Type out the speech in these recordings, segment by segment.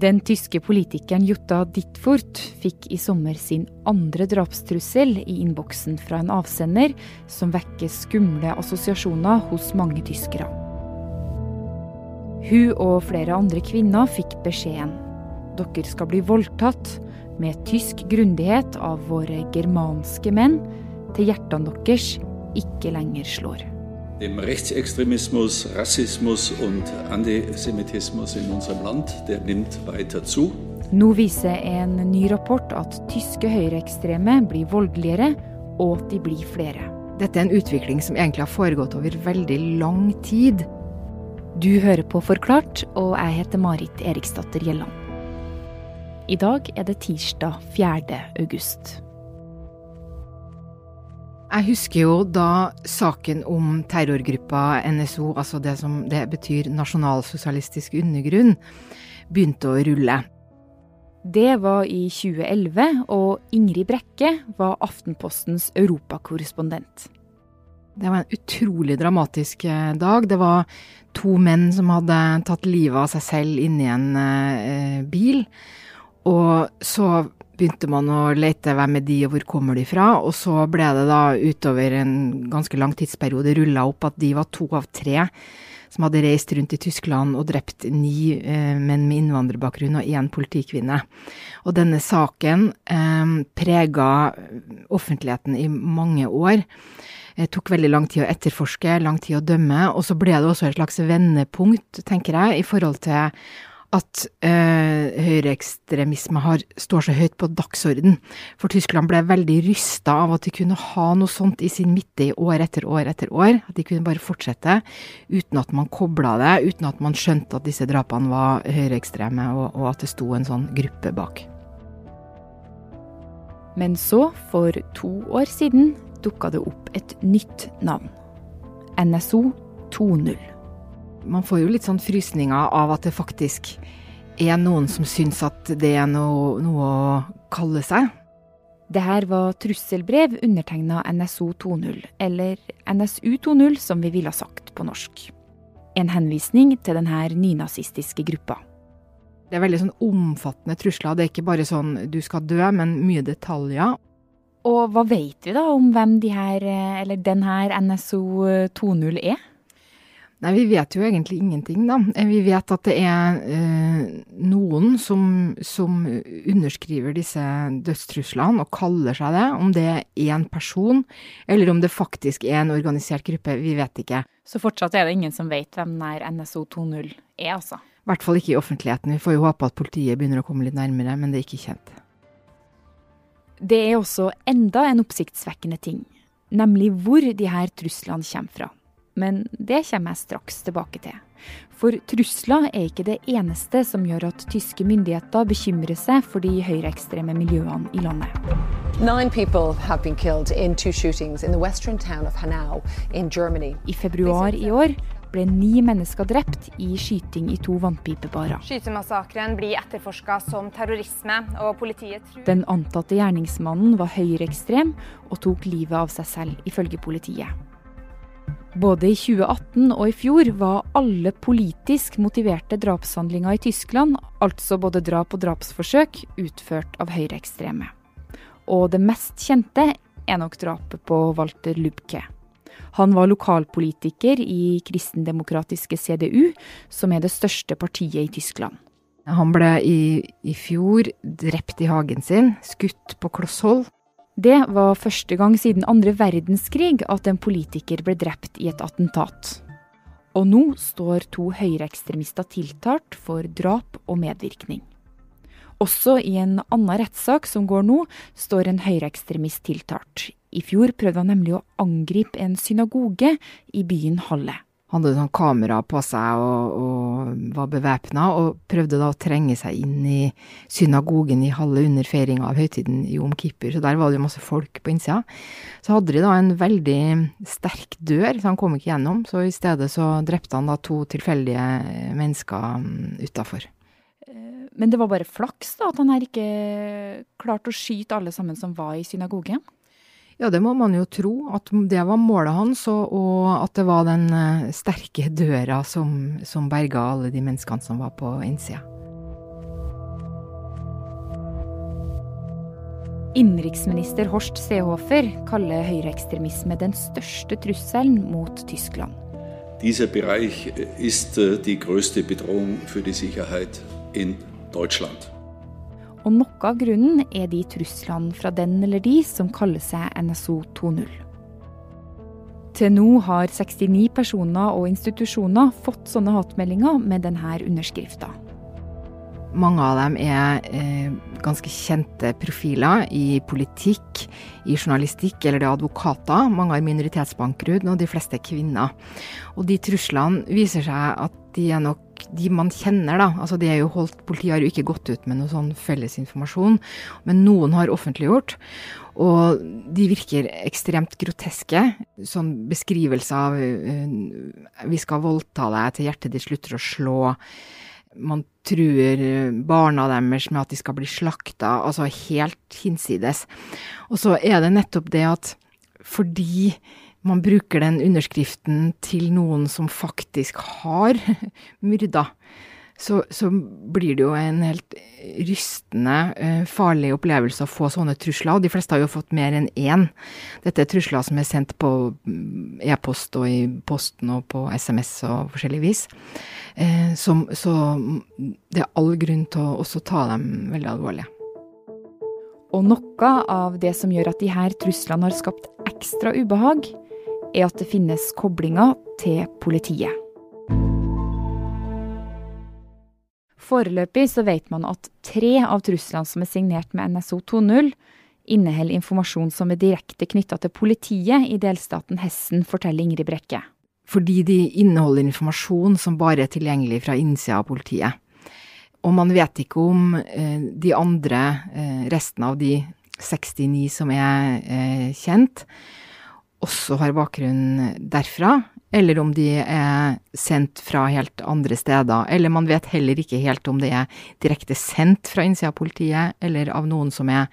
Den tyske politikeren Jutta Dittfurt fikk i sommer sin andre drapstrussel i innboksen fra en avsender som vekker skumle assosiasjoner hos mange tyskere. Hun og flere andre kvinner fikk beskjeden. Dere skal bli voldtatt med tysk grundighet av våre germanske menn til hjertene deres ikke lenger slår. Dem Rechtsextremismus, Rassismus und Antisemitismus in unserem Land, der nimmt weiter zu. Nå viser en ny rapport at tyske høyreekstreme blir voldeligere, og de blir flere. Dette er en utvikling som egentlig har foregått over veldig lang tid. Du hører på Forklart, og jeg heter Marit Eriksdatter Gjelland. I dag er det tirsdag 4. august. Jeg husker jo da saken om terrorgruppa NSO, altså det som det betyr nasjonalsosialistisk undergrunn, begynte å rulle. Det var i 2011, og Ingrid Brekke var Aftenpostens europakorrespondent. Det var en utrolig dramatisk eh, dag. Det var to menn som hadde tatt livet av seg selv inni en eh, bil. Og så begynte man å lete hvem er de og hvor kommer de fra, og så ble det da utover en ganske lang tidsperiode rulla opp at de var to av tre som hadde reist rundt i Tyskland og drept ni eh, menn med innvandrerbakgrunn og én politikvinne. Og denne saken eh, prega offentligheten i mange år. Det tok veldig lang tid å etterforske, lang tid å dømme, og så ble det også et slags vendepunkt, tenker jeg, i forhold til at eh, høyreekstremisme står så høyt på dagsorden. For Tyskland ble veldig rysta av at de kunne ha noe sånt i sin midte i år etter år etter år. At de kunne bare fortsette uten at man kobla det, uten at man skjønte at disse drapene var høyreekstreme, og, og at det sto en sånn gruppe bak. Men så, for to år siden, dukka det opp et nytt navn. NSO 2.0. Man får jo litt sånn frysninger av at det faktisk er noen som syns at det er noe, noe å kalle seg. Det her var trusselbrev undertegna NSO 2.0, eller NSU 2.0 som vi ville ha sagt på norsk. En henvisning til denne nynazistiske gruppa. Det er veldig sånn omfattende trusler. Det er ikke bare sånn du skal dø, men mye detaljer. Og hva vet vi da om hvem de her, eller den her NSO 2.0 er? Nei, vi vet jo egentlig ingenting, da. Eh, vi vet at det er eh, noen som, som, underskriver disse dødstruslene og kaller seg det. Om det er én person, eller om det faktisk er en organisert gruppe, vi vet ikke. Så fortsatt er det ingen som vet hvem nær NSO 2.0 er, altså? I hvert fall ikke i offentligheten. Vi får jo håpe at politiet begynner å komme litt nærmere, men det er ikke kjent. Det er også enda en oppsiktsvekkende ting, nemlig hvor de her truslene kommer fra men det kommer jeg straks tilbake til. For trusler er ikke det eneste som gjør at tyske myndigheter bekymrer seg for de høyreekstreme miljøene i landet. I februar i år ble ni mennesker drept i skyting i to vannpipebarer. Skytemassakren blir etterforska som terrorisme, og politiet tror Den antatte gjerningsmannen var høyreekstrem og tok livet av seg selv, ifølge politiet. Både i 2018 og i fjor var alle politisk motiverte drapshandlinger i Tyskland, altså både drap og drapsforsøk, utført av høyreekstreme. Og det mest kjente er nok drapet på Walter Lubke. Han var lokalpolitiker i kristendemokratiske CDU, som er det største partiet i Tyskland. Han ble i, i fjor drept i hagen sin, skutt på kloss hold. Det var første gang siden andre verdenskrig at en politiker ble drept i et attentat. Og nå står to høyreekstremister tiltalt for drap og medvirkning. Også i en annen rettssak som går nå, står en høyreekstremist tiltalt. I fjor prøvde han nemlig å angripe en synagoge i byen Halle hadde sånn kamera på seg og, og var bevæpna, og prøvde da å trenge seg inn i synagogen i halve under feiringa av høytiden Jom Kippur, så der var det jo masse folk på innsida. Så hadde de da en veldig sterk dør, så han kom ikke gjennom, så i stedet så drepte han da to tilfeldige mennesker mm, utafor. Eh, men det var bare flaks da, at han her ikke klarte å skyte alle sammen som var i synagogen? Ja, det må man jo tro, at det var målet hans, og, og at det var den eh, sterke døra som, som berga alle de menneskene som var på innsida. Innenriksminister Horst Seehofer kaller høyreekstremisme den største trusselen mot Tyskland. Dieser Bereich äh, ist äh, die größte Bedrohung für die Sicherheit in Deutschland. Og noe av grunnen er de truslene fra den eller de som kaller seg NSO 2.0. Til nå har 69 personer og institusjoner fått sånne hatmeldinger med denne underskrifta. Mange av dem er eh, ganske kjente profiler i politikk, i journalistikk eller det er advokater. Mange har minoritetsbakgrunn, og de fleste er kvinner. Og de truslene viser seg at de er nok de man kjenner, da. Altså de er jo holdt, politiet har jo ikke gått ut med noe sånn felles informasjon, men noen har offentliggjort. Og de virker ekstremt groteske. Sånn beskrivelse av uh, vi skal voldta deg til hjertet ditt slutter å slå man truer barna deres med at de skal bli slakta, altså helt hinsides. Og så er det nettopp det at fordi man bruker den underskriften til noen som faktisk har myrda, så, så, blir det jo en helt rystende, uh, farlig opplevelse å få sånne trusler. Og de fleste har jo fått mer enn én. Dette er trusler som er sendt på mm, e-post og i posten og på SMS og forskjellig vis. Uh, som, så det er all grunn til å også ta dem veldig alvorlig. Og noe av det som gjør at de her truslene har skapt ekstra ubehag, er at det finnes koblinger til politiet. Foreløpig så vet man at tre av truslene som er signert med NSO 2.0, inneholder informasjon som er direkte knytta til politiet i delstaten Hessen, forteller Ingrid Brekke. Fordi de inneholder informasjon som bare er tilgjengelig fra innsida av politiet. Og man vet ikke om eh, de andre, eh, resten av de 69 som er eh, kjent, også har bakgrunn derfra, eller om de er sendt fra helt andre steder. Eller man vet heller ikke helt om det er direkte sendt fra innsida av politiet, eller av noen som er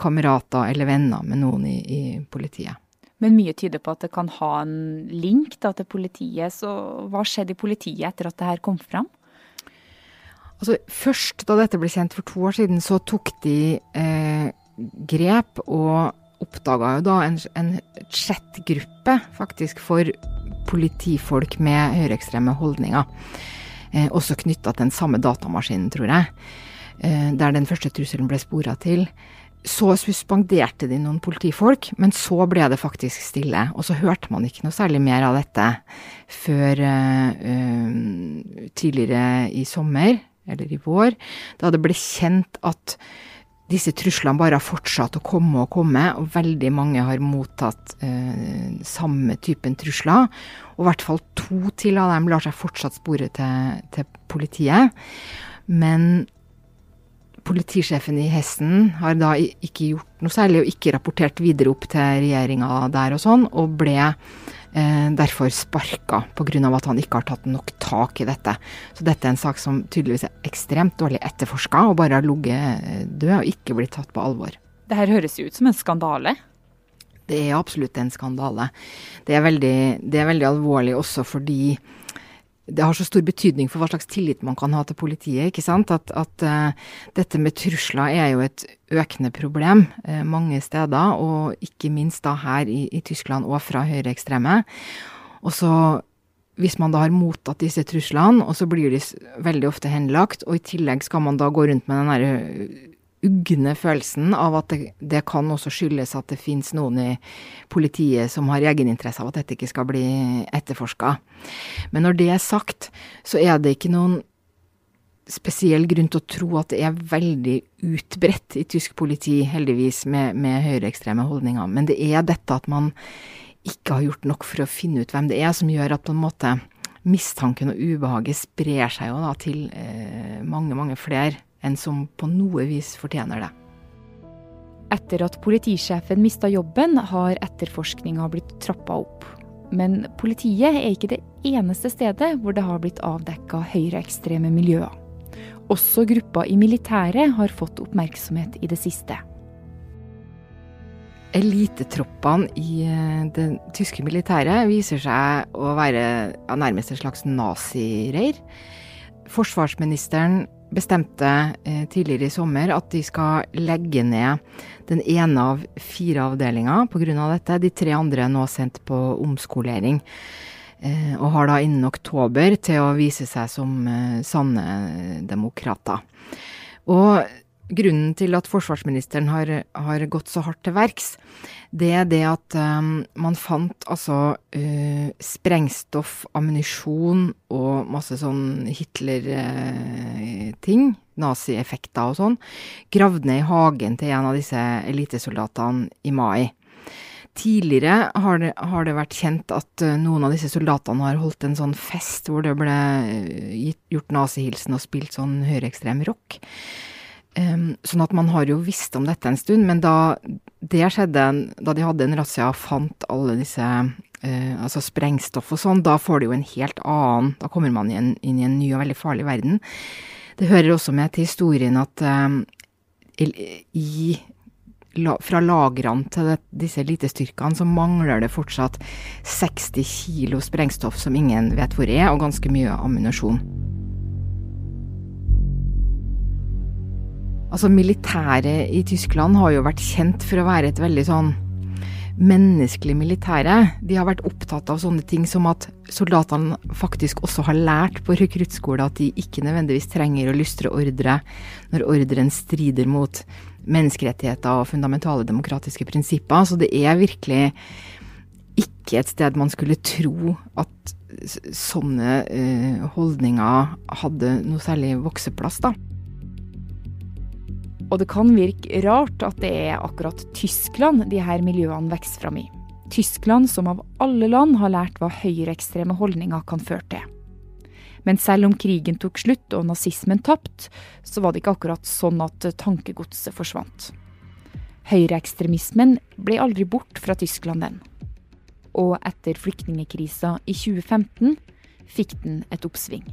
kamerater eller venner med noen i, i politiet. Men mye tyder på at det kan ha en link da, til politiet. Så hva skjedde i politiet etter at det her kom fram? Altså, først da dette ble kjent for to år siden, så tok de eh, grep og oppdaga jo da en, en chatgruppe faktisk for politifolk med høyreekstreme holdninger. Eh, også knytta til den samme datamaskinen, tror jeg. Eh, der den første trusselen ble spora til. Så suspenderte de noen politifolk, men så ble det faktisk stille. Og så hørte man ikke noe særlig mer av dette før uh, tidligere i sommer, eller i vår, da det ble kjent at disse truslene bare har fortsatt å komme og komme, og veldig mange har mottatt eh, samme typen trusler. Og i hvert fall to til av dem lar seg fortsatt spore til, til politiet. Men politisjefen i Hessen har da ikke gjort noe særlig, og ikke rapportert videre opp til regjeringa der og sånn, og ble eh, derfor sparka pga. at han ikke har tatt nok tak i dette. Så dette er en sak som tydeligvis er ekstremt dårlig etterforska, og bare har ligget eh, død og ikke blitt tatt på alvor. Det her høres jo ut som en skandale? Det er absolutt en skandale. Det er veldig, det er veldig alvorlig også fordi det har så stor betydning for hva slags tillit man kan ha til politiet. ikke sant? At, at uh, dette med trusler er jo et økende problem uh, mange steder, og ikke minst da her i, i Tyskland og fra høyreekstreme. Og så hvis man da har mottatt disse truslene, og så blir de veldig ofte henlagt, og i tillegg skal man da gå rundt med den derre ugne følelsen av at det, det, kan også skyldes at det finnes noen i politiet som har egeninteresse av at dette ikke skal bli etterforska. Men når det er sagt, så er det ikke noen spesiell grunn til å tro at det er veldig utbredt i tysk politi, heldigvis, med, med høyreekstreme holdninger. Men det er dette at man ikke har gjort nok for å finne ut hvem det er, som gjør at på en måte mistanken og ubehaget sprer seg jo da til eh, mange, mange flere enn som på noe vis fortjener det. Etter at politisjefen mista jobben, har etterforskninga blitt trappa opp. Men politiet er ikke det eneste stedet hvor det har blitt avdekka høyreekstreme miljøer. Også grupper i militæret har fått oppmerksomhet i det siste. Elitetroppene i eh, det tyske militæret viser seg å være nærmest en slags nazireir. Forsvarsministeren bestemte eh, tidligere i sommer at de skal legge ned den ene av fire avdelinger pga. dette. De tre andre er nå sendt på omskolering. Eh, og har da innen oktober til å vise seg som eh, sanne demokrater. Og grunnen til at forsvarsministeren har, har gått så hardt til verks, det er det at um, man fant altså uh, sprengstoff, ammunisjon og masse sånn Hitler-ting, uh, nazieffekter og sånn, gravd ned i hagen til en av disse elitesoldatene i mai. Tidligere har det, har det, vært kjent at noen av disse soldatene har holdt en sånn fest hvor det ble gitt, gjort nazihilsen og spilt sånn høyreekstrem rock. Um, sånn at man har jo visst om dette en stund, men da det skjedde, da de hadde en razzia og fant alle disse uh, altså sprengstoff og sånn, da får det jo en helt annen Da kommer man inn, inn, i en ny og veldig farlig verden. Det hører også med til historien at um, i, fra lagrene til det, disse elitestyrkene så mangler det fortsatt 60 kilo sprengstoff som ingen vet hvor er, og ganske mye ammunisjon. Altså, militæret i Tyskland har jo vært kjent for å være et veldig sånn menneskelig militære. De har vært opptatt av sånne ting som at soldatene faktisk også har lært på rekruttskole at de ikke nødvendigvis trenger å lystre ordre når ordren strider mot menneskerettigheter og fundamentale demokratiske prinsipper. Så det er virkelig ikke et sted man skulle tro at sånne uh, holdninger hadde noe særlig vokseplass, da. Og det kan virke rart at det er akkurat Tyskland de her miljøene vokser fram i. Tyskland som av alle land har lært hva høyreekstreme holdninger kan føre til. Men selv om krigen tok slutt og nazismen tapt, så var det ikke akkurat sånn at tankegodset forsvant. Høyreekstremismen ble aldri bort fra Tyskland, den. Og etter flyktningekrisa i 2015 fikk den et oppsving.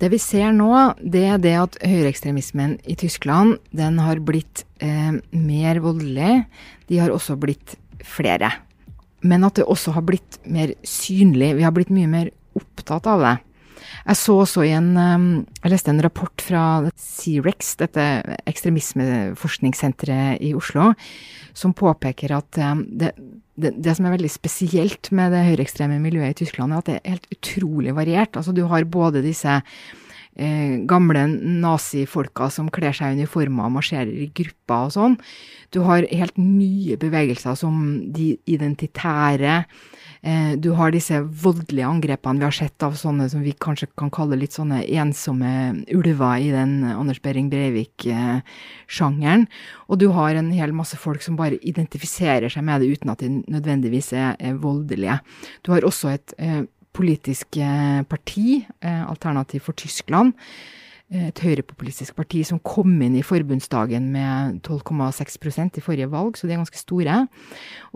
Det vi ser nå, det er det at høyreekstremismen i Tyskland den har blitt eh, mer voldelig. De har også blitt flere. Men at det også har blitt mer synlig. Vi har blitt mye mer opptatt av det. Jeg så også i en eh, Jeg leste en rapport fra C-REX, dette ekstremismeforskningssenteret i Oslo, som påpeker at eh, det, det, det, som er veldig spesielt med det høyreekstreme miljøet i Tyskland, er at det er helt utrolig variert. Altså, du har både disse eh, gamle nazifolka som kler seg i uniformer og marsjerer i grupper og sånn. Du har helt nye bevegelser som de identitære. Eh, du har disse voldelige angrepene vi har sett av sånne som vi kanskje kan kalle litt sånne ensomme ulver i den Anders Behring Breivik-sjangeren. Og du har en hel masse folk som bare identifiserer seg med det uten at de nødvendigvis er, er voldelige. Du har også et eh, politisk eh, parti, Alternativ for Tyskland, et høyrepopulistisk parti som kom inn i forbundsdagen med 12,6% i forrige valg, så de er ganske store.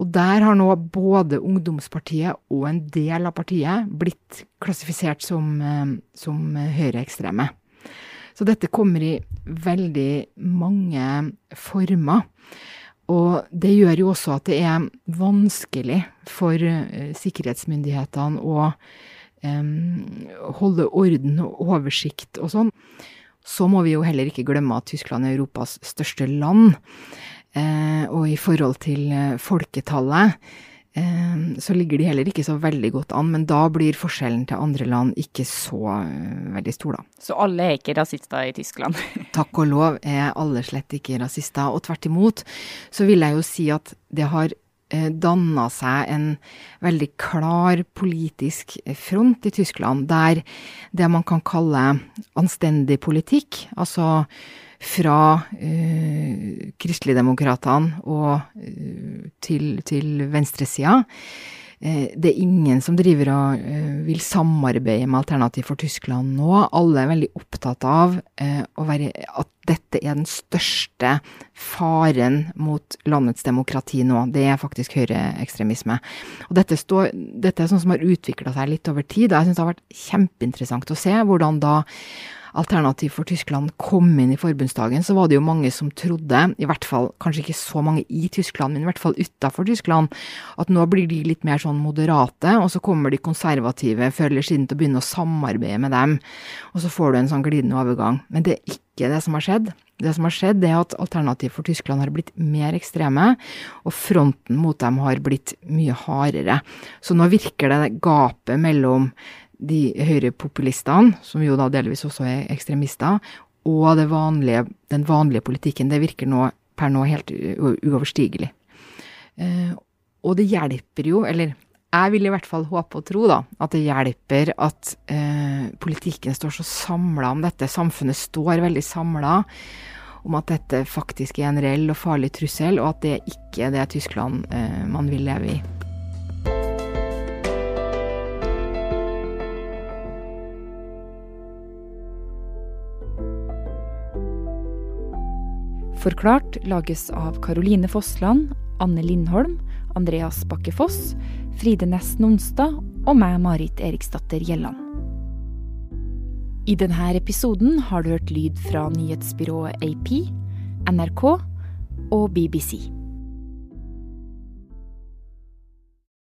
Og der har nå både ungdomspartiet og en del av partiet blitt klassifisert som, eh, som høyreekstreme. Så dette kommer i veldig mange former. Og det gjør jo også at det er vanskelig for uh, sikkerhetsmyndighetene å holde orden og oversikt og sånn. Så må vi jo heller ikke glemme at Tyskland er Europas største land. Eh, og i forhold til eh, folketallet eh, så ligger de heller ikke så veldig godt an, men da blir forskjellen til andre land ikke så veldig stor, da. Så alle er ikke rasister i Tyskland? Takk og lov er alle slett ikke rasister, og tvert imot så vil jeg jo si at det har Eh, danna seg en veldig klar politisk front i Tyskland, der det man kan kalle anstendig politikk, altså fra eh, kristeligdemokratene og eh, til, til venstresida, Eh, det er ingen som driver og eh, vil samarbeide med Alternativ for Tyskland nå. Alle er veldig opptatt av eh, være, at dette er den største faren mot landets demokrati nå. Det er faktisk høyreekstremisme. Og dette, står, dette er sånn som har utvikla seg litt over tid. og Jeg syns det har vært kjempeinteressant å se hvordan da Alternativ for Tyskland kom inn i forbundsdagen, så var det jo mange som trodde, i hvert fall kanskje ikke så mange i Tyskland, men i hvert fall utafor Tyskland, at nå blir de litt mer sånn moderate, og så kommer de konservative før eller siden til å begynne å samarbeide med dem. Og så får du en sånn glidende overgang. Men det er ikke det som har skjedd. Det som har skjedd, er at Alternativ for Tyskland har blitt mer ekstreme, og fronten mot dem har blitt mye hardere. Så nå virker det gapet mellom de høyrepopulistene, som jo da delvis også er ekstremister, og vanlige, den vanlige politikken, det virker nå, per nå helt uoverstigelig. Eh, og det hjelper jo, eller jeg vil i hvert fall håpe og tro da, at det hjelper at eh, politikken står så samla om dette, samfunnet står veldig samla om at dette faktisk er en reell og farlig trussel, og at det ikke er det Tyskland eh, man vil leve i. Forklart lages av Caroline Fossland, Anne Lindholm, Andreas Bakke Foss, Fride Næss Nonstad og meg, Marit Eriksdatter Gjelland. I denne episoden har du hørt lyd fra nyhetsbyrået AP, NRK og BBC.